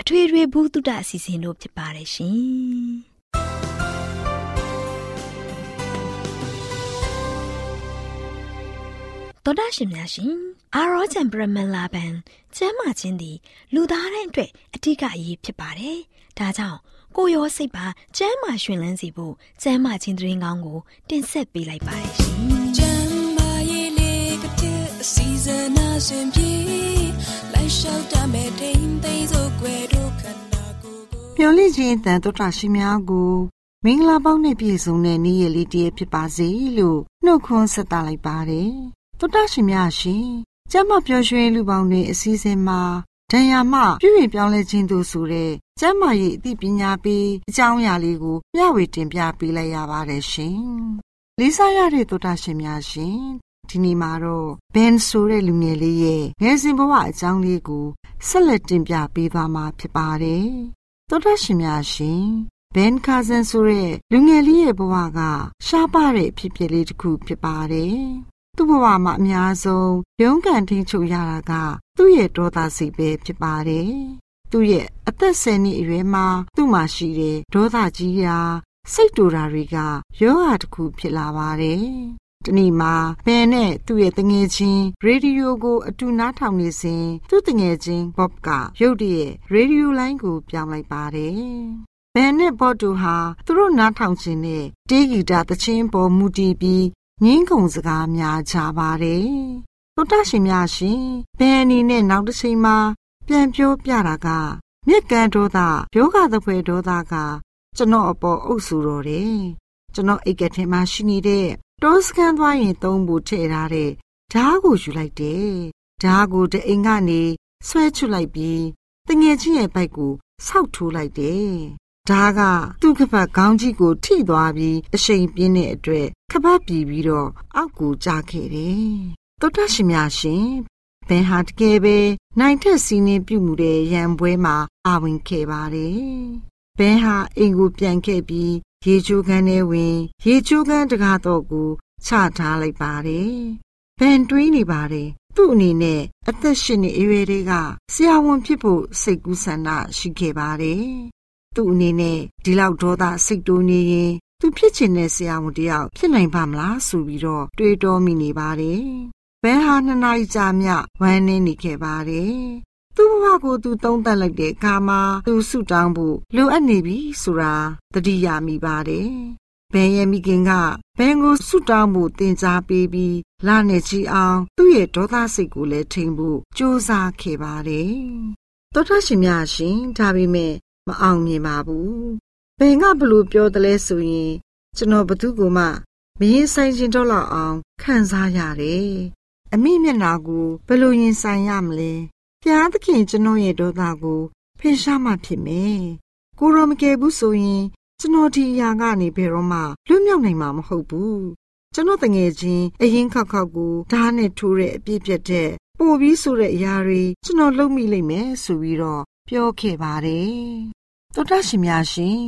အထွေထွေဘုဒ္ဓအစီအစဉ်တို့ဖြစ်ပါတယ်ရှင်တော်ဒရှင်များရှင်အာရောချံပရမလာဘန်ကျမ်းမာခြင်းသည်လူသားတိုင်းအတွက်အထူးအရေးဖြစ်ပါတယ်။ဒါကြောင့်ကိုရောစိတ်ပါကျမ်းမာရှင်လန်းစီဖို့ကျမ်းမာခြင်းသတင်းကောင်းကို တင်ဆက်ပေးလိုက်ပါတယ်ရှင်။ကျမ်းမာရေးလေးကတဲ့အစီအစဉ်အစဉ်ပြေလိုက်လျှောက်တမဲ့တိမ်သိမ်းစို့ွယ်တို့ခန္ဓာကိုယ်ကို မျော်လင့်ခြင်းတန်တော်တာရှင်များကိုမင်္ဂလာပေါင်းနဲ့ပြည့်စုံတဲ့နေ့ရက်လေးတည်းဖြစ်ပါစေလို့နှုတ်ခွန်းဆက်သလိုက်ပါတယ်တော်တာရှင်များရှင်ကျမပျော်ရွှင်လူပေါင်းတွင်အစည်းအဝေးမှာဒဏ်ရာမှပြုပြင်ပြောင်းလဲခြင်းတို့ဆိုတဲ့ကျမ်းမာရေးအသိပညာပေးအကြောင်းအရာလေးကိုမျှဝေတင်ပြပေးလိုက်ရပါတယ်ရှင်။လေးစားရတဲ့သောတာရှင်များရှင်ဒီနေ့မှာတော့ဘန်ဆိုတဲ့လူငယ်လေးရဲ့ငယ်စဉ်ဘဝအကြောင်းလေးကိုဆက်လက်တင်ပြပေးသွားမှာဖြစ်ပါတယ်။ သောတာရှင်များရှင်ဘန်ကာဇန်ဆိုတဲ့လူငယ်လေးရဲ့ဘဝကရှားပါတဲ့ဖြစ်ဖြစ်လေးတစ်ခုဖြစ်ပါတယ်။သူ့ဘဝမှာအများဆုံးရုန်းကန်ထိန်ချုပ်ရတာက သူ့ရဲ့ဒေါသစိတ်ပဲဖြစ်ပါတယ်။သူ့ရဲ့အသက်ဆယ်နှစ်အရွယ်မှာသူ့မှာရှိတဲ့ဒေါသကြီးရာစိတ်တူတာတွေကယောဂတစ်ခုဖြစ်လာပါတယ်။ တနေ့မှာဘယ်နဲ့သူ့ရဲ့တငယ်ချင်းရေဒီယိုကိုအတူနားထောင်နေစဉ်သူ့တငယ်ချင်းဘော့ကရုတ်တရက်ရေဒီယိုလိုင်းကိုပြောင်းလိုက်ပါတယ်။ဘန်နဲ့ဘော့တူဟာသူတို့နားထောင်ခြင်းနဲ့တေးဂီတသချင်းပေါ်မူတည်ပြီးငင်းခုန်စကားများကြပါတယ်။သောတာရှင်များရှင်ဘယ်အနေနဲ့နောက်တစ်ချိန်မှာပြန်ပြောပြတာကမြက်ကန်းဒေါသယောဂသဖွယ်ဒေါသကကျွန်တော်အပေါ်အုပ်စုတော်တယ်။ကျွန်တော်အိတ်ကထဲမှာရှိနေတဲ့ တောစကန်သွားရင်သုံးဖို့ထည့်ထားတဲ့ဓားကိုယူလိုက်တယ်။ဓားကိုတအိမ်ကနေဆွဲချွတ်လိုက်ပြီးတငယ်ချင်းရဲ့ဘိုက်ကိုဆောက်ထိုးလိုက်တယ်။ဓားကသူ့ခပတ်ခေါင်းကြီးကိုထိသွားပြီးအရှိန်ပြင်းတဲ့အတွက်ခပတ်ပြီးပြီးတော့အောက်ကိုကျခဲ့တယ်။တောတရှင်များရှင်ဘန်ဟာတကယ်ပဲနိုင်ထက်စီးနှင်းပြုမှုတဲ့ရံပွဲမှာအာဝင်ခဲ့ပါတယ်။ဘန်ဟာအိမ်ကိုပြန်ခဲ့ပြီး ရေချိုးခန်းထဲဝင်ရေချိုးခန်းတကားတော့ကိုချထားလိုက်ပါတယ်။ဘန်တွေးနေပါတယ်။သူ့အနေနဲ့အသက်ရှင်နေအရွယ်တွေကဆရာဝန်ဖြစ်ဖို့စိတ်ကူးဆန္ဒရှိခဲ့ပါတယ်။သူ့အနေနဲ့ဒီလောက်ဒေါသစိတ်တိုးနေရင်သူဖြစ်ချင်တဲ့ဆရာဝန်တယောက်ဖြစ်နိုင်ပါမလားဆိုပြီးတော့တွေးတောမိနေပါတယ်။ဘန်ဟာနှစ်နာရီကြာမြဝမ်းနေနေခဲ့ပါတယ်။ သူ့ဘဝကိုသူသုံးသပ်လိုက်တဲ့အခါမှာသူဆုတောင်းဖို့လိုအပ်နေပြီဆိုတာသတိရမိပါတယ်။ဘန်ရဲ့မိခင်ကဘန်ကိုဆုတောင်းဖို့တင် जा ပေးပြီးလာနေချီအောင် သူ့ရဲ့ဒေါသစိတ်ကိုလည်းထိန်ဖို့ကြိုးစားခဲ့ပါတယ်။သောထရှင်များရှင်ဒါပေမဲ့မအောင်မြင်ပါဘူးဘယ်ကဘလို့ပြောတယ်လဲဆိုရင်ကျွန်တော်ဘသူကမှမရင်ဆိုင်ခြင်းတော့လောက်အောင်ခံစားရတယ်အမိမျက်နာကိုဘယ်လိုရင်ဆိုင်ရမလဲ ဘုရားသခင်ကျွန်တော်ရဲ့ဒေါသကိုဖယ်ရှားမှဖြစ်မယ်ကိုရောမကယ်ဘူးဆိုရင်ကျွန်တော်ဒီအရာကနေဘယ်တော့မှလွတ်မြောက်နိုင်မှာမဟုတ်ဘူးကျွန်တော်တငယ်ချင်းအရင်ခောက်ခောက်ကိုဓာတ်နဲ့ထိုးတဲ့အပြစ်ပြတ်တဲ့ပို့ပြီးဆိုတဲ့အရာတွေကျွန်တော်လုပ်မိလိမ့်မယ်ဆိုပြီးတော့ပြောခဲ့ပါတယ်တော်တရှင်များရှင်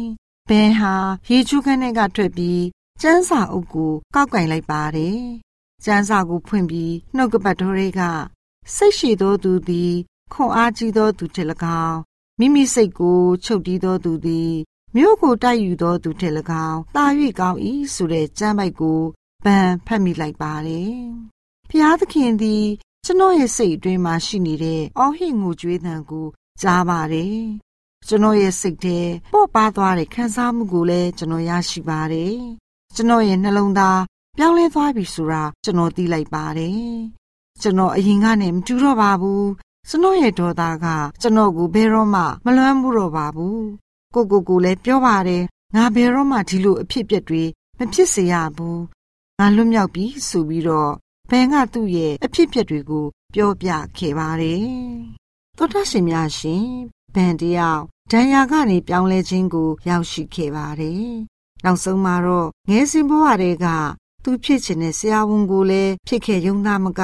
ဘန်ဟာရေချူးခန်းထဲကထွက်ပြီးကျန်းစာအုပ်ကိုကောက်ကင်လိုက်ပါတယ်ကျန်းစာကိုဖွင့်ပြီးနှုတ်ကပတ်တော်တွေက စိတ်ရှိသောသူသည်ခွန်အားကြီးသောသူထက်၎င်းမိမိစိတ်ကိုချုပ်တီးသောသူသည်မြို့ကိုတိုက်ယူသောသူထက်၎င်းတာ၍ကောင်း၏ဆိုတဲ့ကျမ်းပိုက်ကိုဗန်ဖတ်မိလိုက်ပါတယ်။ဖျားသခင်သည်ကျွန်တော်ရဲ့စိတ်အတွင်းမှာရှိနေတဲ့အော်ဟစ်ငိုကြွေးသံကိုကြားပါတယ်။ကျွန်တော်ရဲ့စိတ်ထဲပေါ့ပါသွားတဲ့ခံစားမှုကိုလည်းကျွန်တော်ရရှိပါတယ်။ကျွန်တော်ရဲ့နှလုံးသားပြောင်းလဲသွားပြီဆိုတာကျွန်တော်သိလိုက်ပါတယ်။ ကျွန်တော်အရင်ကနဲ့မတူတော့ပါဘူး။ကျွန်တော်ရဲ့ဒေါသကကျွန်တော်ကိုဘယ်တော့မှမလွမ်းမှုတော့ပါဘူး။ကိုကိုကိုလည်းပြောပါတယ်။ငါဘယ်တော့မှဒီလိုအဖြစ်အပျက်တွေမဖြစ်စေရဘူး။ငါလွတ်မြောက်ပြီဆိုပြီးတော့ဘန်ကသူ့ရဲ့အဖြစ်အပျက်တွေကို ပြောပြခဲ့ပါတယ်။သောတာရှင်များရှင်ဘန်တယောက်ဒဏ်ရာကနေပြောင်းလဲခြင်းကို ရောက်ရှိခဲ့ပါတယ်။နောက်ဆုံးမှာတော့ငယ်စဉ်ဘဝတည်းကသူဖြစ်ချင်တဲ့ဆရာဝန်ကိုလည်းဖြစ်ခဲ့ရုံသားမက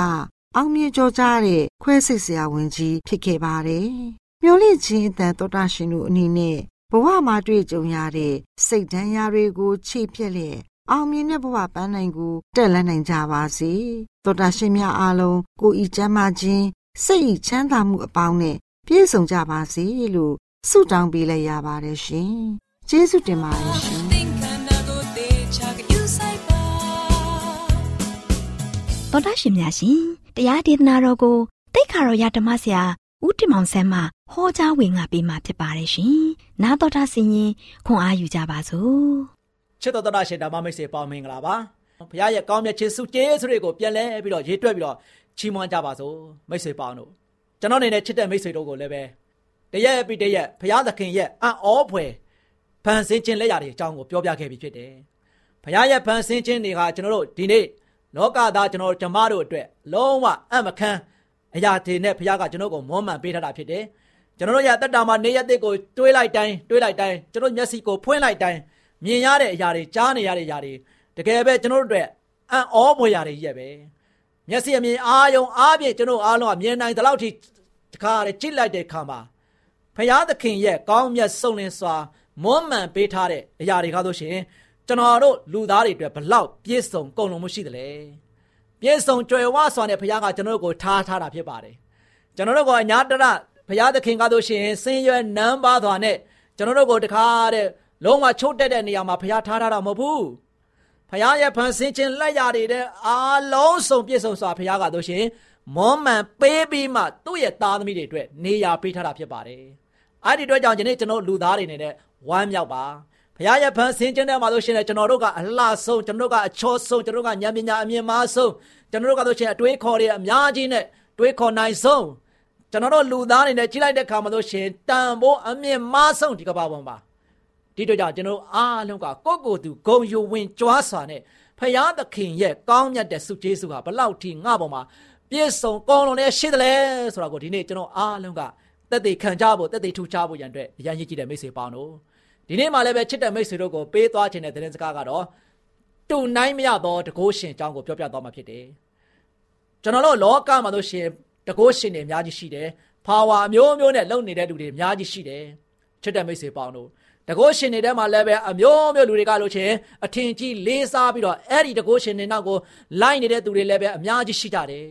အောင်မြင်ကြောကြားတဲ့ခွဲစိတ်ဆရာဝန်ကြီးဖြစ်ခဲ့ပါတယ်။မျော်လင့်ခြင်းအတန်သောတာရှင်တို့အနေနဲ့ဘဝမှာတွေ့ကြုံရတဲ့စိတ်ဒဏ်ရာတွေကိုချိပြက်လျက်အောင်မြင်တဲ့ဘဝပန်းနိုင်ကိုတက်လှမ်းနိုင်ကြပါစေ။သောတာရှင်များအားလုံးကိုဤချမ်းသာခြင်းစိတ်ဤချမ်းသာမှုအပေါင်းနဲ့ပြည့်စုံကြပါစေလို့ဆုတောင်းပေးလိုက်ရပါတယ်ရှင်။ကျေးဇူးတင်ပါတယ်ရှင်။ တော်တာရှင်များရှင်တရားဒေသနာတော်ကိုတိတ်ခါတော်ရဓမ္မဆရာဦးတင်မောင်ဆန်းမှဟောကြားဝင်ငါပေးมาဖြစ်ပါတယ်ရှင်။နာတော်တာဆင်ရင်ခွန်အားယူကြပါစို့။ချစ်တော်တော်ရှင်ဓမ္မမိတ်ဆွေပေါင်းမင်္ဂလာပါဘုရားရဲ့ကောင်းမြတ်ခြင်းစုကျေးဇူးတွေကိုပြန်လဲပြီးတော့ရေးတွက်ပြီးတော့ချီးမွမ်းကြပါစို့မိတ်ဆွေပေါင်းတို့ကျွန်တော်အနေနဲ့ချစ်တဲ့မိတ်ဆွေတို့ကိုလည်းပဲတရက်ပြီးတရက်ဘုရားသခင်ရဲ့အံ့ဩဖွယ်ဖန်ဆင်းခြင်းလက်ရာတွေအကြောင်းကိုပြောပြခဲ့ပြီးဖြစ်တယ်ဘုရားရဲ့ဖန်ဆင်းခြင်းတွေကကျွန်တော်တို့ဒီနေ့ လောကသားကျွန်တော်ဓမ္မတို့အတွက်လုံးဝအံ့မခန်းအရာတွေနဲ့ဘုရားကကျွန်တော်ကိုမွမ်းမံပေးထားတာဖြစ်တယ်ကျွန်တော်တို့ရဲ့အသက်တာမှာနေရတဲ့ကိုတွေးလိုက်တိုင်းတွေးလိုက်တိုင်းကျွန်တော်မျက်စိကိုဖွင့်လိုက်တိုင်းမြင်ရတဲ့အရာတွေကြားနေရတဲ့အရာတွေတကယ်ပဲကျွန်တော်တို့အတွက်အံ့ဩဖွယ်ရာတွေကြီးရဲ့ပဲမျက်စိအမြင်အာယုံအားဖြင့်ကျွန်တော်အားလုံးကမြင်နိုင်တဲ့လောက်ထိတခါတည်းကြည့်လိုက်တဲ့အခါမှာဖရာသခင်ရဲ့ကောင်းမြတ်ဆုံးလင်းစွာမွမ်းမံပေးထားတဲ့အရာတွေကားလို့ရှိရင် ကျွန်တော်တို့လူသားတွေအတွက်ဘလောက်ပြည့်စုံကုန်လုံးမှုရှိတယ်လေပြည့်စုံကြွယ်ဝစွာနဲ့ဖရာကကျွန်တော်တို့ကိုထားထားတာဖြစ်ပါတယ်ကျွန်တော်တို့ကအညာတရဖရာသခင်ကားလို့ရှိရင်ဆင်းရဲနမ်းပါစွာနဲ့ကျွန်တော်တို့ကိုတခါတဲ့လုံးဝချုပ်တက်တဲ့နေရာမှာဖရာထားထားတာမဟုတ်ဘူးဖရာရဲ့ဖန်ဆင်းခြင်းလက်ရာတွေတဲ့အားလုံးစုံပြည့်စုံစွာဖရာကတို့ရှင်မောမှန်ပေးပြီးမှသူ့ရဲ့သားသမီးတွေအတွက်နေရာပေးထားတာဖြစ်ပါတယ်အဲ့ဒီအတွက်ကြောင့်ဒီနေ့ကျွန်တော်လူသားတွေနေတဲ့ဝမ်းမြောက်ပါ ဘုရားရဲ့ဖန်ဆင်းခြင်းထဲမှာလို့ရှိရင်ကျွန်တော်တို့ကအလှဆုံးကျွန်တော်တို့ကအချောဆုံးကျွန်တော်တို့ကဉာဏ်ပညာအမြင့်မားဆုံးကျွန်တော်တို့ကလို့ရှိရင်အတွေးခေါ်တွေအများကြီးနဲ့တွေးခေါ်နိုင်ဆုံးကျွန်တော်တို့လူသားတွေနဲ့ကြီးလိုက်တဲ့ခါမှာလို့ရှိရင်တန်ဖိုးအမြင့်မားဆုံးဒီကမ္ဘာပေါ်မှာဒီတို့ကြောင့်ကျွန်တော်အားလုံးကကိုယ့်ကိုယ်သူဂုံယူဝင်ကြွားစွာနဲ့ဖရာသခင်ရဲ့ကောင်းမြတ်တဲ့ဆုကျေးဇူးဟာဘလောက်ထိငါ့ပေါ်မှာပြည့်စုံကောင်းလုံးနဲ့ရှိတယ်လဲဆိုတာကိုဒီနေ့ကျွန်တော်အားလုံးကတက်သေးခံကြဖို့တက်သေးထူချဖို့ရန်အတွက်အရန်ရည်ကြည့်တဲ့မိတ်ဆွေပေါင်းတို့ ဒီနေ့မှလည်းပဲချစ်တဲ့မိတ်ဆွေတို့ကိုပေးသွားခြင်းတဲ့သတင်းစကားကတော့တူနိုင်မရသောတကိုးရှင်အကြောင်းကိုပြောပြသွားမှာဖြစ်တယ်ကျွန်တော်တို့လောကမှာတို့ရှင်တကိုးရှင်တွေအများကြီးရှိတယ်ဖာဝါမျိုးမျိုးနဲ့လုံနေတဲ့လူတွေအများကြီးရှိတယ်ချစ်တဲ့မိတ်ဆွေပေါင်းတို့တကိုးရှင်တွေထဲမှာလည်းပဲအမျိုးမျိုးလူတွေကလို့ချင်းအထင်ကြီးလေးစားပြီးတော့အဲ့ဒီတကိုးရှင်တွေနောက်ကိုလိုက်နေတဲ့သူတွေလည်းပဲအများကြီးရှိကြတယ်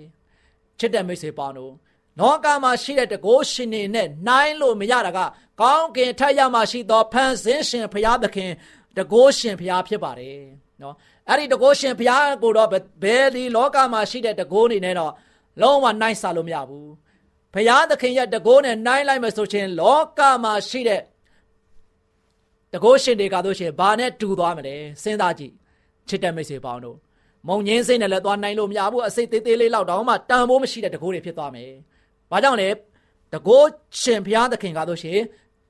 ချစ်တဲ့မိတ်ဆွေပေါင်းတို့ လောကမှာရှိတဲ့တကိုးရှင်တွေနဲ့နိုင်လို့မရတာက ကောင်းကင်ထက်ရမှရှိသောဖန်ဆင်းရှင်ဘုရားသခင်တကိုးရှင်ဘုရားဖြစ်ပါတယ်နော်အဲ့ဒီတကိုးရှင်ဘုရားကိုတော့ဘယ်ဒီလောကမှာရှိတဲ့တကိုးနေနဲ့တော့လုံးဝနိုင်စားလို့မရဘူးဘုရားသခင်ရဲ့တကိုးနဲ့နိုင်လိုက်မယ်ဆိုရှင်လောကမှာရှိတဲ့တကိုးရှင်တွေကတို့ရှင်ဘာနဲ့တူသွားမလဲစဉ်းစားကြည့်ချစ်တဲ့မိတ်ဆွေပေါင်းတို့မုံငင်းစိတ်နဲ့လည်းသွားနိုင်လို့မရဘူးအစိတ်သေးသေးလေးလောက်တောင်မှတန်ဖိုးမရှိတဲ့တကိုးတွေဖြစ်သွားမယ်။ ဘာကြောင့်လဲတကိုးရှင်ဘုရားသခင်ကားတို့ရှင်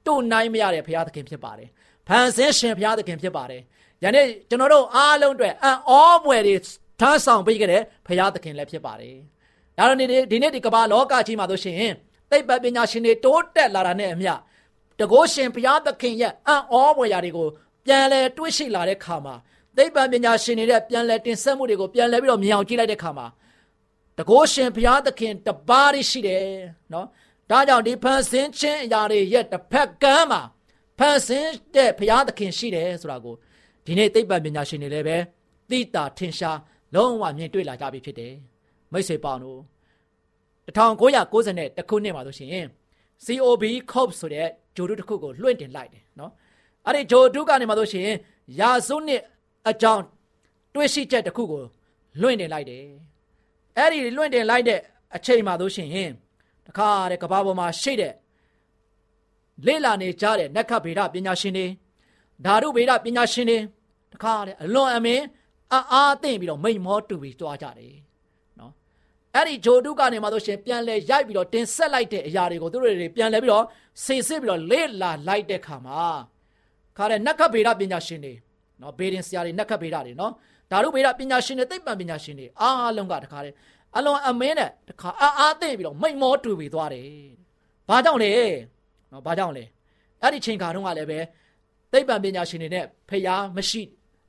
တို့နိုင်မရတဲ့ဘုရားသခင်ဖြစ်ပါတယ်ဖန်ဆင်းရှင်ဘုရားသခင်ဖြစ်ပါတယ်ယနေ့ကျွန်တော်တို့အားလုံးအတွက်အံ့ဩဖွယ်တွေထမ်းဆောင်ပေးခဲ့တဲ့ဘုရားသခင်လည်းဖြစ်ပါတယ်ဒါတော့ဒီဒီနေ့ဒီကမ္ဘာလောကကြီးမှာဆိုရှင်သိပ္ပံပညာရှင်တွေတိုးတက်လာတာနဲ့အမျှတကောရှင်ဘုရားသခင်ရဲ့အံ့ဩဖွယ်ရာတွေကိုပြန်လဲတွေးရှိလာတဲ့ခါမှာသိပ္ပံပညာရှင်တွေရဲ့ပြန်လဲတင်ဆက်မှုတွေကိုပြန်လဲပြီးတော့မြင်အောင်ကြည့်လိုက်တဲ့ခါမှာ တကောရှင်ဘုရားသခင်တပါးရှိတယ်နော်ဒါကြောင့်ဒီဖန်ဆင်းခြင်းအရာတွေရဲ့တစ်ဖက်ကမ်းမှာဖန်ဆင်းတဲ့ဘုရားသခင်ရှိတယ်ဆိုတာကိုဒီနေ့သိပ္ပံပညာရှင်တွေလည်းပဲသိတာထင်ရှားလုံးဝမြင်တွေ့လာကြပြီဖြစ်တယ်မိတ်ဆွေပေါင်းတို့1990ခုနှစ်မှာဆိုရှင် COB Corp ဆိုတဲ့ဂျိုဒုတစ်ခုကိုလွှင့်တင်လိုက်တယ်နော်အဲ့ဒီဂျိုဒုကနေမှာဆိုရှင်ရာစုနှစ်အကြောင်းတွေးရှိချက်တစ်ခုကိုလွှင့်တင်လိုက်တယ် အဲ့ဒီလွှင့်တင်လိုက်တဲ့အချိန်မှာဆိုရှင်တခါတဲ့ကဘာပေါ်မှာရှိတဲ့လေ့လာနေကြတဲ့နက္ခဗေဒပညာရှင်တွေဓာတုဗေဒပညာရှင်တွေတခါတဲ့အလွန်အမင်းအာအားသိမ့်ပြီးတော့မိန်မောတူပြီးတွားကြတယ်နော်အဲ့ဒီဂျိုတုကနေမှဆိုရှင်ပြန်လဲရိုက်ပြီးတော့တင်ဆက်လိုက်တဲ့အရာတွေကိုသူတို့တွေပြန်လဲပြီးတော့ဆေစစ်ပြီးတော့လေ့လာလိုက်တဲ့ခါမှာခါတဲ့နက္ခဗေဒပညာရှင်တွေနော်ဘေဒင်ဆရာတွေနက္ခဗေဒတွေနော် ဓာတုဗေဒပညာရှင်တွေသိပ္ပံပညာရှင်တွေအားလုံးကတခါတဲ့အလွန်အမင်းနဲ့တခါအာအားသိပြီးတော့မိတ်မောတူပြီးသွားတယ်။ဘာကြောင့်လဲ။နော်ဘာကြောင့်လဲ။အဲ့ဒီချိန်ခါတုန်းကလည်းပဲသိပ္ပံပညာရှင်တွေနဲ့ဖျားမရှိ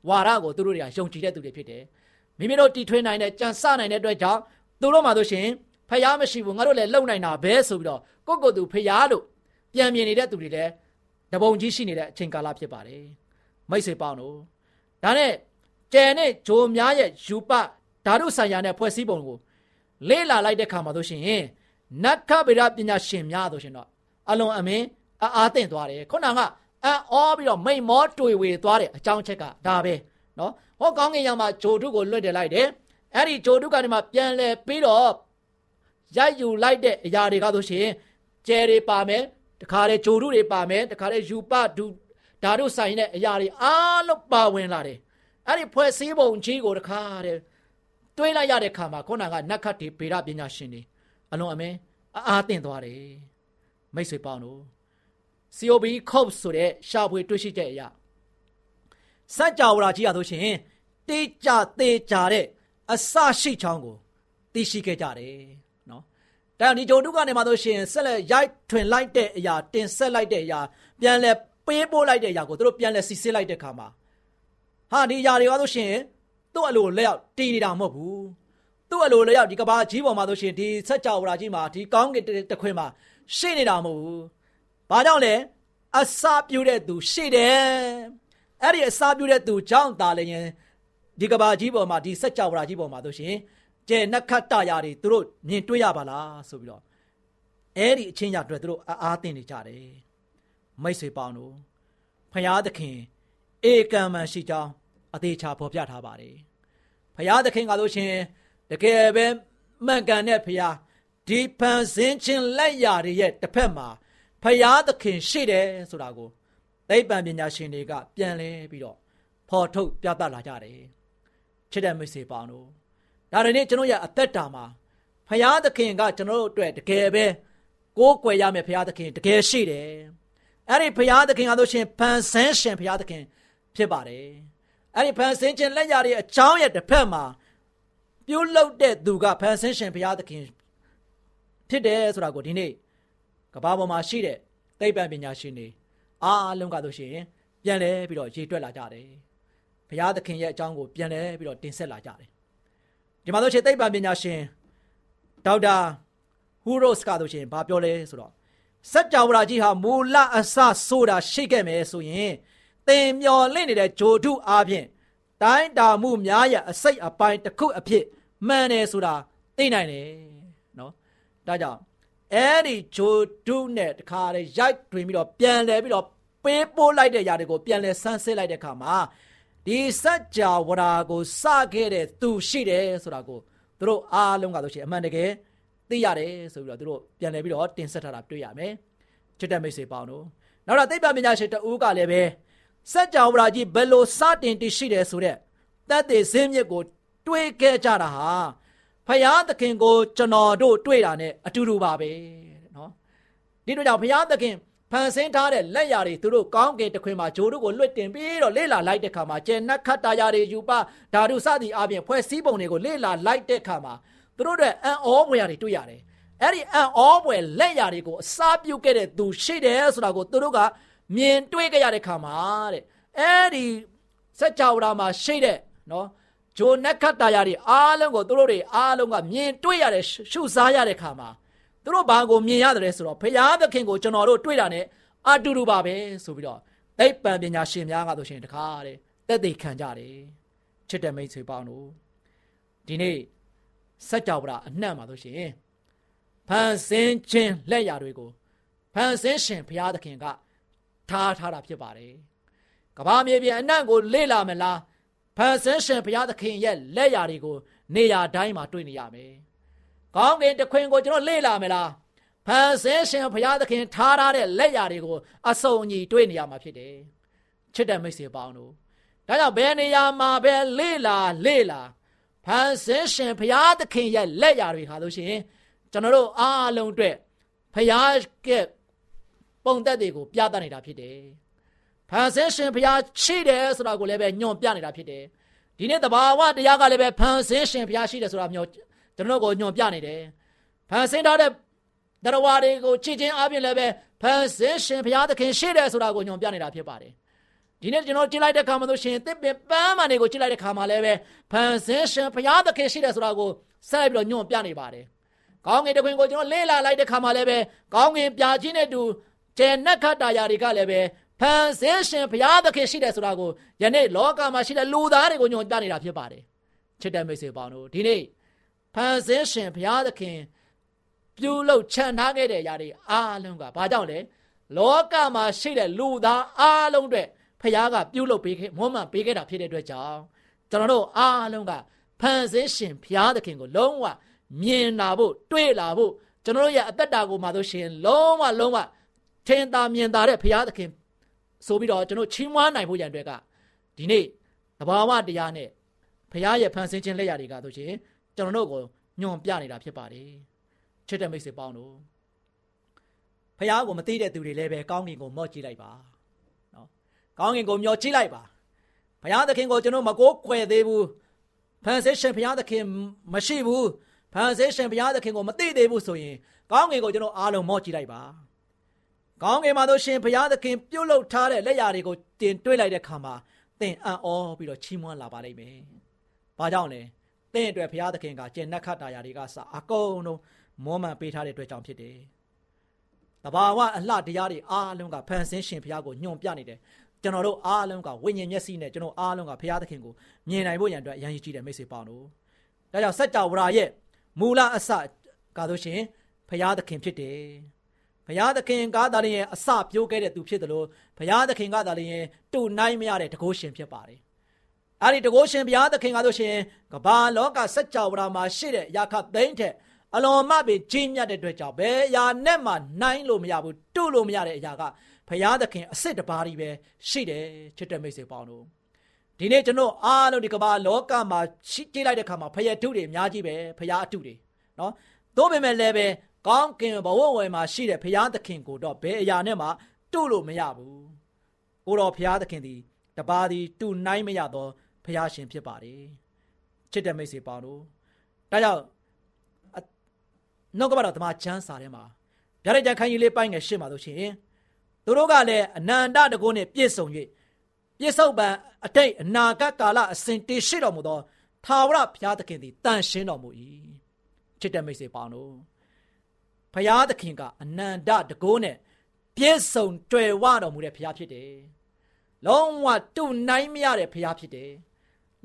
ဝါရကိုသူတို့တွေကယုံကြည်တဲ့သူတွေဖြစ်တယ်။မိမိတို့တီထွင်နိုင်တဲ့ကြံစနိုင်တဲ့အတွက်ကြောင့်သူတို့မှဆိုရှင်ဖျားမရှိဘူးငါတို့လည်းလုံနိုင်တာပဲဆိုပြီးတော့ကိုယ့်ကိုယ်သူဖျားလို့ပြန်မြင်နေတဲ့သူတွေလည်းတပုံကြီးရှိနေတဲ့အချိန်ကာလဖြစ်ပါတယ်။မိတ်ဆွေပေါင်းတို့ဒါနဲ့ ကျယ်နဲ့ဂျိုများရဲ့ယူပဓာတုဆိုင်ရာနဲ့ဖွဲ့စည်းပုံကိုလေ့လာလိုက်တဲ့ခါမှာဆိုရှင်နတ်ခဗေဒပညာရှင်များဆိုရှင်တော့အလွန်အမင်းအားသင့်သွားတယ်ခုနကအံ့ဩပြီးတော့မိန်မောတွေ့ဝေသွားတဲ့အကြောင်းချက်ကဒါပဲနော်ဟောကောင်းကင်ယံမှာဂျိုတုကိုလွတ်တယ်လိုက်တယ်အဲ့ဒီဂျိုတုကနေမှပြန်လဲပြီးတော့ရိုက်ယူလိုက်တဲ့အရာတွေကဆိုရှင်ကျယ်တွေပါမယ်တခါတည်းဂျိုတုတွေပါမယ်တခါတည်းယူပဒုဓာတုဆိုင်တဲ့အရာတွေအားလုံးပါဝင်လာတယ် အဲ့ဒီဖွဲ့စည်းပုံကြီးကိုတခါတဲ့တွေးလိုက်ရတဲ့ခါမှာခုနကနတ်ခတ်တွေဗေဒပညာရှင်တွေအလုံးအမင်းအားသင့်သွားတယ်မိတ်ဆွေပေါင်းတို့ COB COP ဆိုတဲ့ရှာဖွေတွေ့ရှိချက်အရာစัจ java ကြီးရဆိုရှင်တေးကြသေးကြတဲ့အစရှိချောင်းကိုသိရှိခဲ့ကြတယ်နော်။ဒါကြောင့်ဒီဂျိုတုကနေမှဆိုရှင်ဆက်လက်ရိုက်ထွင်လိုက်တဲ့အရာတင်ဆက်လိုက်တဲ့အရာပြန်လဲပေးပို့လိုက်တဲ့အရာကိုတို့ပြန်လဲစီစစ်လိုက်တဲ့ခါမှာ ဟာဒီအရာတွေကဆိုရှင်သူ့အလိုလက်ရောက်တည်နေတာမဟုတ်ဘူးသူ့အလိုလက်ရောက်ဒီကဘာကြီးပေါ်မှာဆိုရှင်ဒီဆက်ကြောဝရာကြီးမှာဒီကောင်းကင်တခွင်မှာရှိနေတာမဟုတ်ဘူးဘာကြောင့်လဲအစာပြုတဲ့သူရှိတယ်အဲ့ဒီအစာပြုတဲ့သူကြောင့်တာလည်းရင်ဒီကဘာကြီးပေါ်မှာဒီဆက်ကြောဝရာကြီးပေါ်မှာဆိုရှင်ကျဲနက္ခတ္တရာတွေသူတို့မြင်တွေ့ရပါလားဆိုပြီးတော့အဲ့ဒီအချင်းရအတွက်သူတို့အားသိနေကြတယ်မိတ်ဆွေပေါင်းတို့ဖရာသခင် ဧကံမှန်ရှိကြောင်းအသေးချာဖော်ပြထားပါတယ်။ဖရာသခင်ကလို့ရှင်တကယ်ပဲမှန်ကန်တဲ့ဖရာဒီဖန်ဆင်းခြင်းလက်ရာတွေရဲ့တစ်ဖက်မှာဖရာသခင်ရှိတယ်ဆိုတာကိုသိပ္ပံပညာရှင်တွေကပြန်လဲပြီးတော့ဖော်ထုတ်ပြသလာကြတယ်။ချစ်တဲ့မိတ်ဆွေပေါင်းတို့ဒါတွေနဲ့ကျွန်တော်ရဲ့အသက်တာမှာဖရာသခင်ကကျွန်တော်တို့အတွက်တကယ်ပဲကိုးကွယ်ရမယ်ဖရာသခင်တကယ်ရှိတယ်။အဲ့ဒီဖရာသခင်ကဆိုရှင်ဖန်ဆင်းရှင်ဖရာသခင် ဖြစ်ပါတယ်။အဲ့ဒီဖန်ဆင်းခြင်းလက်ရာတွေအကြောင်းရဲ့တစ်ဖက်မှာပြုလုပ်တဲ့သူကဖန်ဆင်းရှင်ဘုရားသခင်ဖြစ်တယ်ဆိုတာကိုဒီနေ့ကဘာပေါ်မှာရှိတဲ့သိပ္ပံပညာရှင်တွေအားလုံးကဆိုရှင်ပြန်လဲပြီးတော့ရေတွက်လာကြတယ်ဘုရားသခင်ရဲ့အကြောင်းကိုပြန်လဲပြီးတော့တင်ဆက်လာကြတယ်ဒီမှာဆိုရှင်သိပ္ပံပညာရှင်ဒေါက်တာဟူရိုစ်ကဆိုရှင်ဘာပြောလဲဆိုတော့စัจ java ကြီးဟာမူလအစဆိုတာရှိခဲ့မယ်ဆိုရင် သင်မျော်လင့်နေတဲ့ဂျိုထုအားဖြင့်တိုင်းတာမှုများရဲ့အစိတ်အပိုင်းတစ်ခုအဖြစ်မှန်တယ်ဆိုတာသိနိုင်တယ်နော်ဒါကြောင့်အဲ့ဒီဂျိုထုနဲ့တခါလေရိုက်တွင်ပြီးတော့ပြန်လဲပြီးတော့ပေးပို့လိုက်တဲ့ຢာတွေကိုပြန်လဲဆန်းစစ်လိုက်တဲ့အခါမှာဒီစัจ java ကိုစခဲ့တဲ့သူရှိတယ်ဆိုတာကိုသူတို့အားလုံးကဆိုရှင်အမှန်တကယ်သိရတယ်ဆိုပြီးတော့သူတို့ပြန်လဲပြီးတော့တင်ဆက်ထားတာတွေ့ရမယ်ချစ်တဲ့မိတ်ဆွေပေါင်းတို့နောက်တော့သိပ္ပံပညာရှင်တဦးကလည်းပဲ စัจ java ဝဠာကြီးဘယ်လိုစတင်တည်ရှိတယ်ဆိုတဲ့တတ်တဲ့ဈေးမြစ်ကို တွေးခဲ့ကြတာဟာဖယားသခင်ကိုကျွန်တော်တို့တွေ့တာ ਨੇ အတူတူပါပဲနော်ဒီတို့ကြောင့်ဖယားသခင်ဖန်ဆင်းထားတဲ့လက်ရာတွေသူတို့ကောင်းကင်တခွင်မှာဂျိုးတို့ကိုလွတ်တင်ပြီးတော့လေ့လာလိုက်တဲ့ခါမှာကျန်နတ်ခတ်တာရာတွေယူပါဓာတုစသည်အပြင်ဖွဲ့စည်းပုံတွေကိုလေ့လာလိုက်တဲ့ခါမှာသူတို့တွေအံ့ဩဖွယ်ရာတွေတွေ့ရတယ်အဲ့ဒီအံ့ဩဖွယ်လက်ရာတွေကိုအစာပြုတ်ခဲ့တဲ့သူရှိတယ်ဆိုတာကိုသူတို့က မြင်တွေ့ကြရတဲ့ခါမှာတဲ့အဲ့ဒီစัจ java မှာရှိတဲ့နော်ဂျိုနက်ခတ်တာယာတွေအားလုံးကိုသူတို့တွေအားလုံးကမြင်တွေ့ရတဲ့ရှုစားရတဲ့ခါမှာသူတို့ဘာကိုမြင်ရတယ်ဆိုတော့ဖရာသခင်ကိုကျွန်တော်တို့တွေ့တာ ਨੇ အတူတူပါပဲဆိုပြီးတော့သိပ္ပံပညာရှင်များကဆိုရှင်တခါတဲ့တက်သိခံကြတယ်ချစ်တဲ့မိတ်ဆွေပေါင်းတို့ဒီနေ့စัจ java အနှံ့ပါဆိုရှင်ဖန်ဆင်းခြင်းလက်ရာတွေကိုဖန်ဆင်းရှင်ဘုရားသခင်က ထားထားတာဖြစ်ပါတယ်ကဘာမြေပြင်အနှံ့ကိုလေ့လာမလားဖန်ဆင်းရှင်ဘုရားသခင်ရဲ့လက်ရာတွေကို နေရာတိုင်းမှာတွေ့နေရမယ်ကောင်းကင်တခွင်ကိုကျွန်တော်လေ့လာမလားဖန်ဆင်းရှင်ဘုရားသခင်ထားထားတဲ့လက်ရာတွေကိုအစုံအညီတွေ့နေရမှာဖြစ်တယ်ချစ်တဲ့မိတ်ဆွေပေါင်းတို့ဒါကြောင့်ဘယ်နေရာမှာပဲလေ့လာလေ့လာဖန်ဆင်းရှင်ဘုရားသခင်ရဲ့လက်ရာတွေဟာလို့ရှိရင်ကျွန်တော်တို့အားလုံးအတွက်ဘုရားက ပုံသက်တွေကိုပြသနေတာဖြစ်တယ်ဖန်ဆင်းရှင်ဘုရားရှိတယ်ဆိုတာကိုလည်းပဲညွန်ပြနေတာဖြစ်တယ်ဒီနေ့တဘာဝတရားကလည်းပဲဖန်ဆင်းရှင်ဘုရားရှိတယ်ဆိုတာမျိုးကျွန်တော်တို့ကိုညွန်ပြနေတယ်ဖန်ဆင်းထားတဲ့တရားဝါတွေကိုချစ်ချင်းအပြင်လည်းပဲဖန်ဆင်းရှင်ဘုရားသခင်ရှိတယ်ဆိုတာကိုညွန်ပြနေတာဖြစ်ပါတယ်ဒီနေ့ကျွန်တော်ကြည့်လိုက်တဲ့ခါမှာဆိုရှင်တစ်ပင်ပန်းမန်တွေကိုကြည့်လိုက်တဲ့ခါမှာလည်းပဲဖန်ဆင်းရှင်ဘုရားသခင်ရှိတယ်ဆိုတာကိုဆက်ပြီးတော့ညွန်ပြနေပါတယ်ကောင်းကင်တခွင်ကိုကျွန်တော်လေ့လာလိုက်တဲ့ခါမှာလည်းပဲကောင်းကင်ပြာချင်းတဲ့တူ ကျဲနက်ခတ်တာယာတွေကလည်းပဲဖန်ဆင်းရှင်ဘုရားသခင်ရှိတယ်ဆိုတာကိုယနေ့လောကမှာရှိတဲ့လူသားတွေကိုညွန်ပြနေတာဖြစ်ပါတယ်ချစ်တဲ့မိတ်ဆွေပေါင်းတို့ဒီနေ့ဖန်ဆင်းရှင်ဘုရားသခင်ပြုလုပ်ခြံထားခဲ့တဲ့အရာတွေအားလုံးကဘာကြောင့်လဲလောကမှာရှိတဲ့လူသားအားလုံးတွေဖခင်ကပြုလုပ်ပေးခဲ့မွမ်းမံပေးခဲ့တာဖြစ်တဲ့အတွက်ကြောင့်ကျွန်တော်တို့အားလုံးကဖန်ဆင်းရှင်ဘုရားသခင်ကိုလုံးဝမြင်လာဖို့တွေ့လာဖို့ကျွန်တော်တို့ရဲ့အသက်တာကိုမှဆိုရှင်လုံးဝလုံးဝ ထင်သာမြင်သာတဲ့ဘုရားသခင်ဆိုပြီးတော့ကျွန်တော်ချီးမွမ်းနိုင်ဖို့ရန်အတွက်ကဒီနေ့တဘာဝတရားနဲ့ဘုရားရဲ့ဖန်ဆင်းခြင်းလက်ရာတွေကဆိုရှင်ကျွန်တော်တို့ကိုညွန်ပြနေတာဖြစ်ပါတယ်ချစ်တဲ့မိတ်ဆွေပေါင်းတို့ဖះကိုမသိတဲ့သူတွေလည်းပဲကောင်းကင်ကိုမော့ကြည့်လိုက်ပါနော်ကောင်းကင်ကိုမျောကြည့်လိုက်ပါဖះသခင်ကိုကျွန်တော်မကိုးကွယ်သေးဘူးဖန်ဆင်းရှင်ဖះသခင်မရှိဘူးဖန်ဆင်းရှင်ဘုရားသခင်ကိုမသိသေးဘူးဆိုရင်ကောင်းကင်ကိုကျွန်တော်အားလုံးမော့ကြည့်လိုက်ပါ ကောင်းကင်မှာတို့ရှင်ဘုရားသခင်ပြုတ်လုထားတဲ့လက်ရာတွေကိုတင်တွေးလိုက်တဲ့ခါမှာသင်အံ့ဩပြီးတော့ချီးမွမ်းလာပါလိမ့်မယ်။ဘာကြောင့်လဲ။သင်အတွက်ဘုရားသခင်ကကျင့်နှက်ခတ်တာယာတွေကစအကုန်လုံးမောမှန်ပေးထားတဲ့အတွက်ကြောင့်ဖြစ်တယ်။တဘာဝအလှတရားတွေအားလုံးကဖန်ဆင်းရှင်ဘုရားကိုညွန်ပြနေတယ်။ကျွန်တော်တို့အားလုံးကဝိညာဉ်မျက်စိနဲ့ကျွန်တော်အားလုံးကဘုရားသခင်ကိုမြင်နိုင်ဖို့ရန်အတွက်အရန်ကြီးတဲ့မိတ်ဆွေပေါင်းတို့။ဒါကြောင့်စัจ java ရဲ့မူလအစကားလို့ရှင်ဘုရားသခင်ဖြစ်တယ် ဘုရားသခင်ကားသာလျင်အစပြိုးခဲ့တဲ့သူဖြစ်တယ်လို့ဘုရားသခင်ကသာလျင်တူနိုင်မရတဲ့တကုရှင်ဖြစ်ပါတယ်အဲ့ဒီတကုရှင်ဘုရားသခင်ကားလို့ရှင်ကဘာလောကစัจ java မှာရှိတဲ့ယာခသိန်းထက်အလွန်မှပင်ကြီးမြတ်တဲ့အတွက်ကြောင့်ဘယ်ရာနဲ့မှနိုင်လို့မရဘူးတုလို့မရတဲ့အရာကဘုရားသခင်အစ်စ်တပါးကြီးပဲရှိတယ်ချစ်တဲ့မိတ်ဆွေပေါင်းတို့ဒီနေ့ကျွန်တော်အားလုံးဒီကမ္ဘာလောကမှာရှိကြည့်လိုက်တဲ့အခါမှာဖယားထုတွေအများကြီးပဲဖယားအထုတွေနော်သို့ပေမဲ့လည်းပဲ ကောင်းကင်ဘဝဝယ်မှာရှိတဲ့ဖယားသခင်ကိုတော့ဘယ်အရာနဲ့မှတုလို့မရဘူးကိုတော်ဖယားသခင်ဒီတပါးဒီတုနိုင်မရတော့ဖယားရှင်ဖြစ်ပါတယ်ချစ်တဲ့မိတ်ဆွေပေါင်းတို့ဒါကြောင့်နှုတ်ကပတော်တမချမ်းစာထဲမှာဗျာဒိတ်ကြခိုင်းကြီးလေးပိုင်းငယ်ရှင်းပါလို့ရှိရင်သူတို့ကလည်းအနန္တတကုနဲ့ပြည့်စုံ၍ပြစ္ဆုတ်ပံအတိတ်အနာဂတ်ကာလအစဉ်တည်ရှိတော်မူသောသာဝရဘုရားသခင်သည်တန်ရှင်းတော်မူ၏ချစ်တဲ့မိတ်ဆွေပေါင်းတို့ ဘုရားသခင်ကအနန္တတကိုးနဲ့ပြည့်စုံကြွယ်ဝတော်မူတဲ့ဘုရားဖြစ်တယ်လုံးဝတူနိုင်မရတဲ့ဘုရားဖြစ်တယ်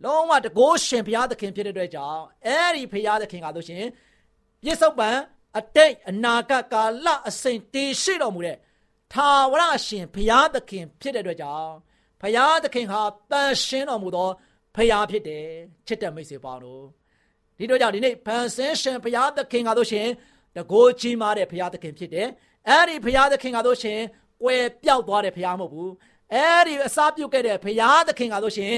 လုံးဝတကိုးရှင်ဘုရားသခင်ဖြစ်တဲ့အတွက်ကြောင့်အဲ့ဒီဘုရားသခင်ကဆိုရှင်ပြစ္ဆုတ်ပံအတိတ်အနာဂတ်ကာလအစဉ်တည်ရှိတော်မူတဲ့သာဝရရှင်ဘုရားသခင်ဖြစ်တဲ့အတွက်ကြောင့်ဖရာသခင်ဟာတန်ရှင်းတော်မူသောဖရာဖြစ်တယ်ချစ်တဲ့မိတ်ဆွေပေါင်းတို့ဒီတော့ကြောင့်ဒီနေ့ဖန်ဆင်းရှင်ဖရာသခင်ကားလို့ရှင် တကိုးကြီးမားတဲ့ဖရာသခင်ဖြစ်တယ်အဲ့ဒီဖရာသခင်ကားလို့ရှင်ကွယ်ပြောက်သွားတဲ့ဖရာမဟုတ်ဘူးအဲ့ဒီအစာပြုတ်ခဲ့တဲ့ဖရာသခင်ကားလို့ရှင်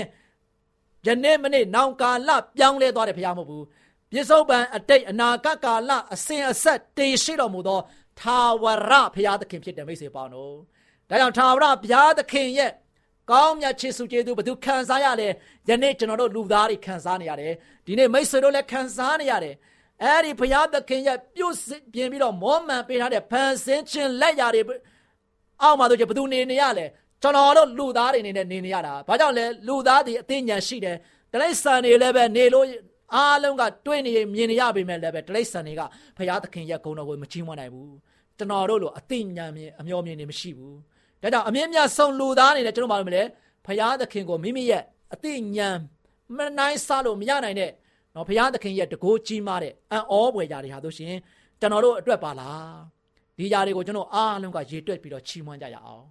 ယနေ့မနေ့နောင်ကာလပြောင်းလဲသွားတဲ့ဖရာမဟုတ်ဘူးပြစ္ဆုတ်ပံအတိတ်အနာဂတ်ကာလအစဉ်အဆက်တည်ရှိတော်မူသောထာဝရဘုရားသခင်ဖြစ်တယ်မိတ်ဆွေပေါင်းတို့ဒါကြောင့်ထာဝရဘုရားသခင်ရဲ့ကောင်းမြတ်ချစ်စုကျေးဇူးဘသူခံစားရလဲယနေ့ကျွန်တော်တို့လူသားတွေခံစားနေရတယ်ဒီနေ့မိတ်ဆွေတို့လည်းခံစားနေရတယ် အဲ့ဒီဘုရားသခင်ရဲ့ပြုတ်ပြင်ပြီးတော့မောမှန်ပေးထားတဲ့ဖန်ဆင်းခြင်းလက်ရာတွေအောက်မှာတို့ကျဘသူနေနေရလဲကျွန်တော်တို့လူသားတွေနေနဲ့နေနေရတာဘာကြောင့်လဲလူသားတွေအသိဉာဏ်ရှိတယ်တလိษံတွေလည်းပဲနေလို့အားလုံးကတွေ့နေမြင်နေရပေမဲ့လည်းပဲတလိษံတွေကဘုရားသခင်ရဲ့ဂုဏ်တော်ကိုမချီးမွမ်းနိုင်ဘူးကျွန်တော်တို့လိုအသိဉာဏ်မြင်အမျော်မြင်နေမရှိဘူးဒါကြောင့်အမြင့်မြတ်ဆုံးလူသားအနေနဲ့ကျွန်တော်ဘာလို့မလဲဘုရားသခင်ကိုမိမိရဲ့အသိဉာဏ်မနိုင်စားလို့မရနိုင်တဲ့ နော်ဘုရားသခင်ရဲ့တကိုးကြီးမားတဲ့အံ့ဩဖွယ်ရာတွေဟာဆိုရှင်ကျွန်တော်တို့အတွက်ပါလားဒီຢာတွေကိုကျွန်တော်အားလုံးကရေတွက်ပြီးတော့ချီးမွမ်းကြရအောင်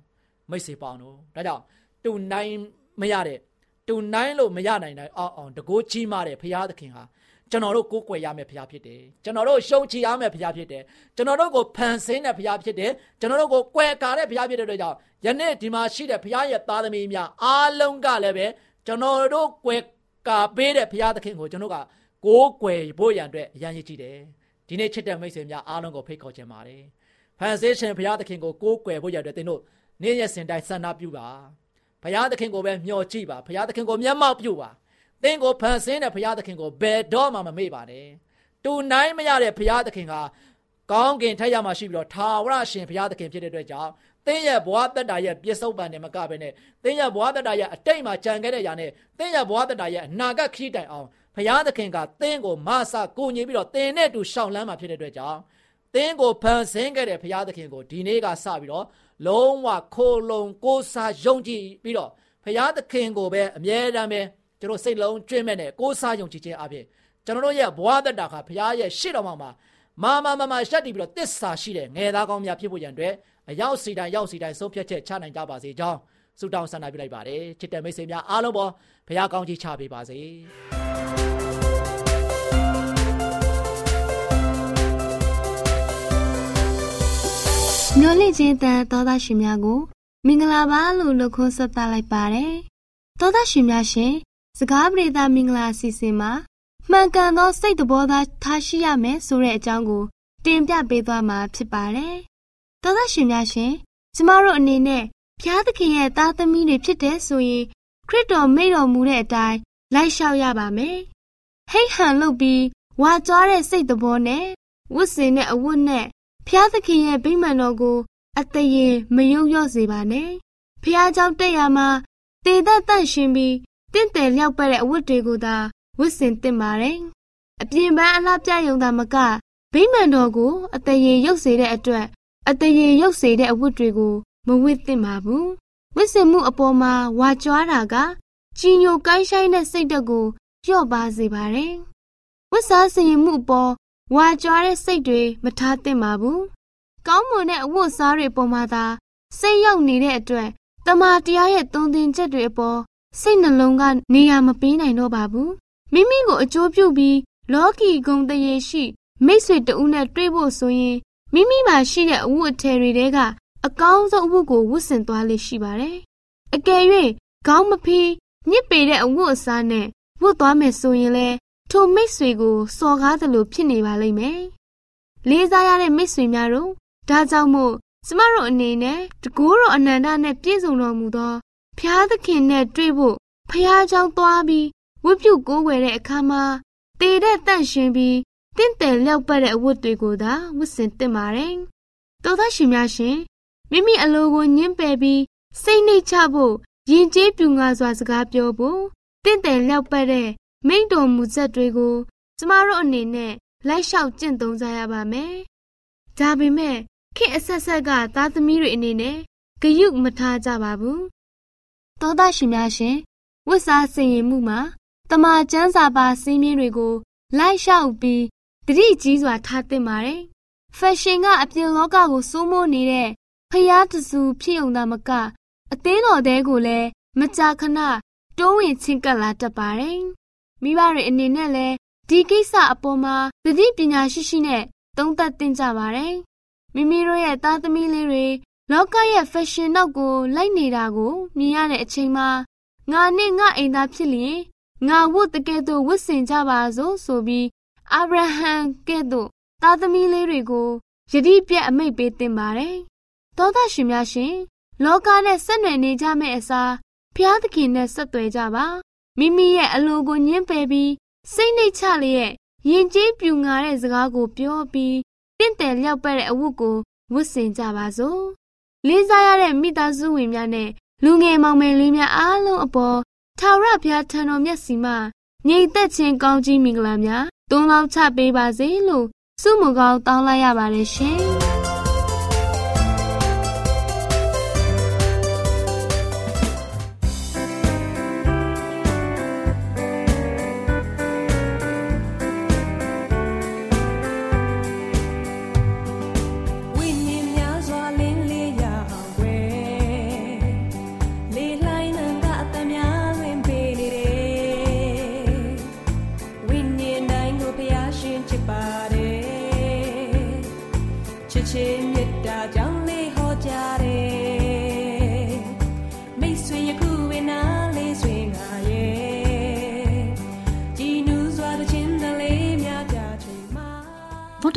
မိတ်ဆွေပေါင်းတို့ဒါကြောင့်တူနိုင်မရတဲ့တူနိုင်လို့မရနိုင်တဲ့အောင်အောင်တကိုးကြီးမားတဲ့ဘုရားသခင်ဟာကျွန်တော်တို့ကိုးကွယ်ရမယ့်ဘုရားဖြစ်တယ်ကျွန်တော်တို့ရှုံချရမယ့်ဘုရားဖြစ်တယ်ကျွန်တော်တို့ကိုဖန်ဆင်းတဲ့ဘုရားဖြစ်တယ်ကျွန်တော်တို့ကိုကွယ်ကာတဲ့ဘုရားဖြစ်တဲ့အတွက်ကြောင့်ယနေ့ဒီမှာရှိတဲ့ဘုရားရဲ့သားသမီးများအားလုံးကလည်းပဲကျွန်တော်တို့ကွယ် ကာပေးတဲ့ဘုရားသခင်ကိုကျွန်တော်ကကိုးကွယ်ဖို့ရန်အတွက်အရန်ရည်ကြည့်တယ်ဒီနေ့ချစ်တဲ့မိတ်ဆွေများအားလုံးကိုဖိတ်ခေါ်ချင်ပါတယ်ဖန်ဆင်းရှင်ဘုရားသခင်ကိုကိုးကွယ်ဖို့ရတဲ့သင်တို့နေ့ရက်စဉ်တိုင်းဆန္ဒပြုပါဘုရားသခင်ကိုပဲမျှော်ကြည့်ပါဘုရားသခင်ကိုမျက်မှောက်ပြုပါသင်ကိုဖန်ဆင်းတဲ့ဘုရားသခင်ကိုဘယ်တော့မှမမေ့ပါနဲ့တူနိုင်မရတဲ့ဘုရားသခင်ကကောင်းကင်ထက်ရမှာရှိပြီးတော့ထာဝရရှင်ဘုရားသခင်ဖြစ်တဲ့အတွက်ကြောင့် သင်ရဲ့ဘဝတတ္တာရဲ့ပြစ္ဆုတ်ပံနဲ့မကဘဲနဲ့သင်ရဲ့ဘဝတတ္တာရဲ့အတိတ်မှာကြံခဲ့တဲ့ຢာနဲ့သင်ရဲ့ဘဝတတ္တာရဲ့အနာဂတ်ခရီးတိုင်အောင်ဘုရားသခင်ကသင်ကိုမဆကိုညီပြီးတော့သင်နဲ့တူရှောင်လန်းမှာဖြစ်တဲ့အတွက်ကြောင့်သင်ကိုဖန်ဆင်းခဲ့တဲ့ဘုရားသခင်ကိုဒီနေ့ကစပြီးတော့လုံးဝခိုလုံကိုးစားယုံကြည်ပြီးတော့ဘုရားသခင်ကိုပဲအမြဲတမ်းပဲကျွန်တော်စိတ်လုံးကျွင့်မဲ့နဲ့ကိုးစားယုံကြည်ခြင်းအပြင်ကျွန်တော်တို့ရဲ့ဘဝတတ္တာကဘုရားရဲ့ရှေ့တော်မှာ မာမာမာမာရှက်တည်ပြီးတော့တစ္ဆာရှိတဲ့ငယ်သားကောင်းများဖြစ်ဖို့ရန်အတွက်အရောက်စီတိုင်းရောက်စီတိုင်းဆုံးဖြတ်ချက်ချနိုင်ကြပါစေကြောင်းဆုတောင်းဆန္ဒပြုလိုက်ပါတယ်ချစ်တဲ့မိတ်ဆွေများအားလုံးပေါ်ဘုရားကောင်းကြီးချပေးပါစေမျော်လင့်ခြင်းတန်သောသားရှင်များကို မင်္ဂလာပါလို့နှုတ်ခွန်းဆက်သလိုက်ပါတယ်သောသားရှင်များရှင်စကားပြေတာမင်္ဂလာအစီအစဉ်မှာ မှန်ကန်သောစိတ်တဘောသားထားရှိရမယ်ဆိုတဲ့အကြောင်းကိုတင်ပြပေးသွားမှာဖြစ်ပါတယ်။သောသားရှင်များရှင်ကျမတို့အနေနဲ့ဘုရားသခင်ရဲ့သားသမီးတွေဖြစ်တဲ့ဆိုရင်ခရစ်တော်မိန့်တော်မူတဲ့အတိုင်းလိုက်လျှောက်ရပါမယ်။ဟိတ်ဟန်လုပ်ပြီးဝါကြွားတဲ့စိတ်တဘောနဲ့ဝတ်စင်တဲ့အဝတ်နဲ့ဘုရားသခင်ရဲ့ဗိမာန်တော်ကိုအတရင်မယုံရော့စေပါနဲ့။ဘုရားကျောင်းတက်ရမှာတေသက်တန့်ရှင်ပြီးတင့်တယ်လျောက်ပတ်တဲ့အဝတ်တွေကိုသာ ဝတ်ဆင်သင့်ပါတယ်အပြင်ပန်းအလားပြယုံတာမကဗိမာန်တော်ကိုအတရေရုပ်စေတဲ့အတွက်အတရေရုပ်စေတဲ့အဝတ်တွေကိုမဝတ်သင့်ပါဘူးဝတ်ဆင်မှုအပေါ်မှာဝါကြွားတာကကြီးညိုကိုင်းဆိုင်တဲ့စိတ်ဓာတ်ကိုလျော့ပါစေပါတယ်ဝတ်စားစင်မှုအပေါ်ဝါကြွားတဲ့စိတ်တွေမထားသင့်ပါဘူး။ကောင်းမွန်တဲ့အဝတ်စားတွေပေါ်မှာသာစိတ်ရောက်နေတဲ့အတွက်တမာတရားရဲ့သုံးသင်ချက်တွေအပေါ်စိတ်နှလုံးကနေရာမပေးနိုင်တော့ပါဘူး။ မိမိကိုအကျိုးပြုပြီးလောကီဂုံတရေရှိ မိတ်ဆွေတဦးနဲ့တွေ့ဖို့ဆိုရင်မိမိမှာရှိတဲ့အဝတ်အထည်တွေထဲကအကောင်းဆုံးအဝတ်ကိုဝတ်ဆင်သွားလိမ့်ရှိပါတယ်။အကယ်၍ခေါင်းမဖီးညစ်ပေတဲ့အဝတ်အစားနဲ့ဝတ်သွားမယ်ဆိုရင်လဲထိုမိတ်ဆွေကိုစော်ကားသလိုဖြစ်နေပါလိမ့်မယ်။လေးစားရတဲ့မိတ်ဆွေများတို့ဒါကြောင့်မို့ကျမတို့အနေနဲ့တကူတော်အနန္တနဲ့ပြည့်စုံတော်မူသောဖျားသခင်နဲ့တွေ့ဖို့ဖျားเจ้าသွားပြီး ဝတ်ပြုကိုးကွယ်တဲ့အခါမှာတည်တဲ့တန့်ရှင်ပြီးတင့်တယ်လျောက်ပတ်တဲ့အဝတ်တွေကိုသာဝတ်ဆင်သင့်ပါတယ်။သောသားရှင်များရှင်မိမိအလိုကိုညှင်းပယ်ပြီးစိတ်နှိတ်ချဖို့ယဉ်ကျေးပြူငါစွာစကားပြောဖို့တင့်တယ်လျောက်ပတ်တဲ့မိန့်တော်မူချက်တွေကိုကျမတို့အနေနဲ့လိုက်လျှောက်ကျင့်သုံးကြရပါမယ်။ဒါပေမဲ့ခေတ်အဆက်ဆက်ကသားသမီးတွေအနေနဲ့ဂယုမထားကြပါဘူး။သောသားရှင်များရှင်ဝတ်စားစင်ရင်မှုမှာတ မာကျမ်းစာပါစည်းမျဉ်းတွေကိုလိုက်လျှောက်ပြီးတတိကြီးစွာထားသင့်ပါတယ်။ဖက်ရှင်ကအပြင်လောကကိုစိုးမိုးနေတဲ့ဖျားတစုဖြစ်ုံသာမက အသင်းတော်တဲကိုလည်းမကြာခဏတိုးဝင်ချင်းကပ်လာတတ်ပါတယ်။မိဘတွေအနေနဲ့လည်းဒီကိစ္စအပေါ်မှာသတိပညာရှိရှိနဲ့သုံးသပ်သင့်ကြပါတယ်။မိမိတို့ရဲ့သားသမီးလေးတွေလောကရဲ့ fashion နောက်ကိုလိုက်နေတာကိုမြင်ရတဲ့အချိန်မှာငါနဲ့ငါအိမ်သားဖြစ်လျင် ငါဝတ်တကယ်တော့ဝတ်ဆင်ကြပါစို့ဆိုပြီးအာဗြဟံကဲ့သို့သားသမီးလေးတွေကိုယတိပြတ်အမိတ်ပေးတင်ပါတယ်။သောသားရှင်များရှင်လောကနဲ့ဆက်နွယ်နေကြမယ့်အစားဖျားသခင်နဲ့ဆက်သွယ်ကြပါမိမိရဲ့အလိုကိုညှင်းပယ်ပြီးစိတ်နှိတ်ချလျက်ယဉ်ကျေးပြူငါတဲ့စကားကိုပြောပြီးတင့်တယ်လျောက်ပဲ့တဲ့အဝတ်ကိုဝတ်ဆင်ကြပါစို့လေးစားရတဲ့မိသားစုဝင်များနဲ့လူငယ်မောင်မယ်လေးများအားလုံးအပေါ် ထာဝရဘုရားထံတော်မျက်စီမှငြိမ်သက်ခြင်းကောင်းကြီးမင်္ဂလာများတွန်းလောင်းချပေးပါစေလို့ဆုမကောင်းတောင်းလိုက်ရပါတယ်ရှင်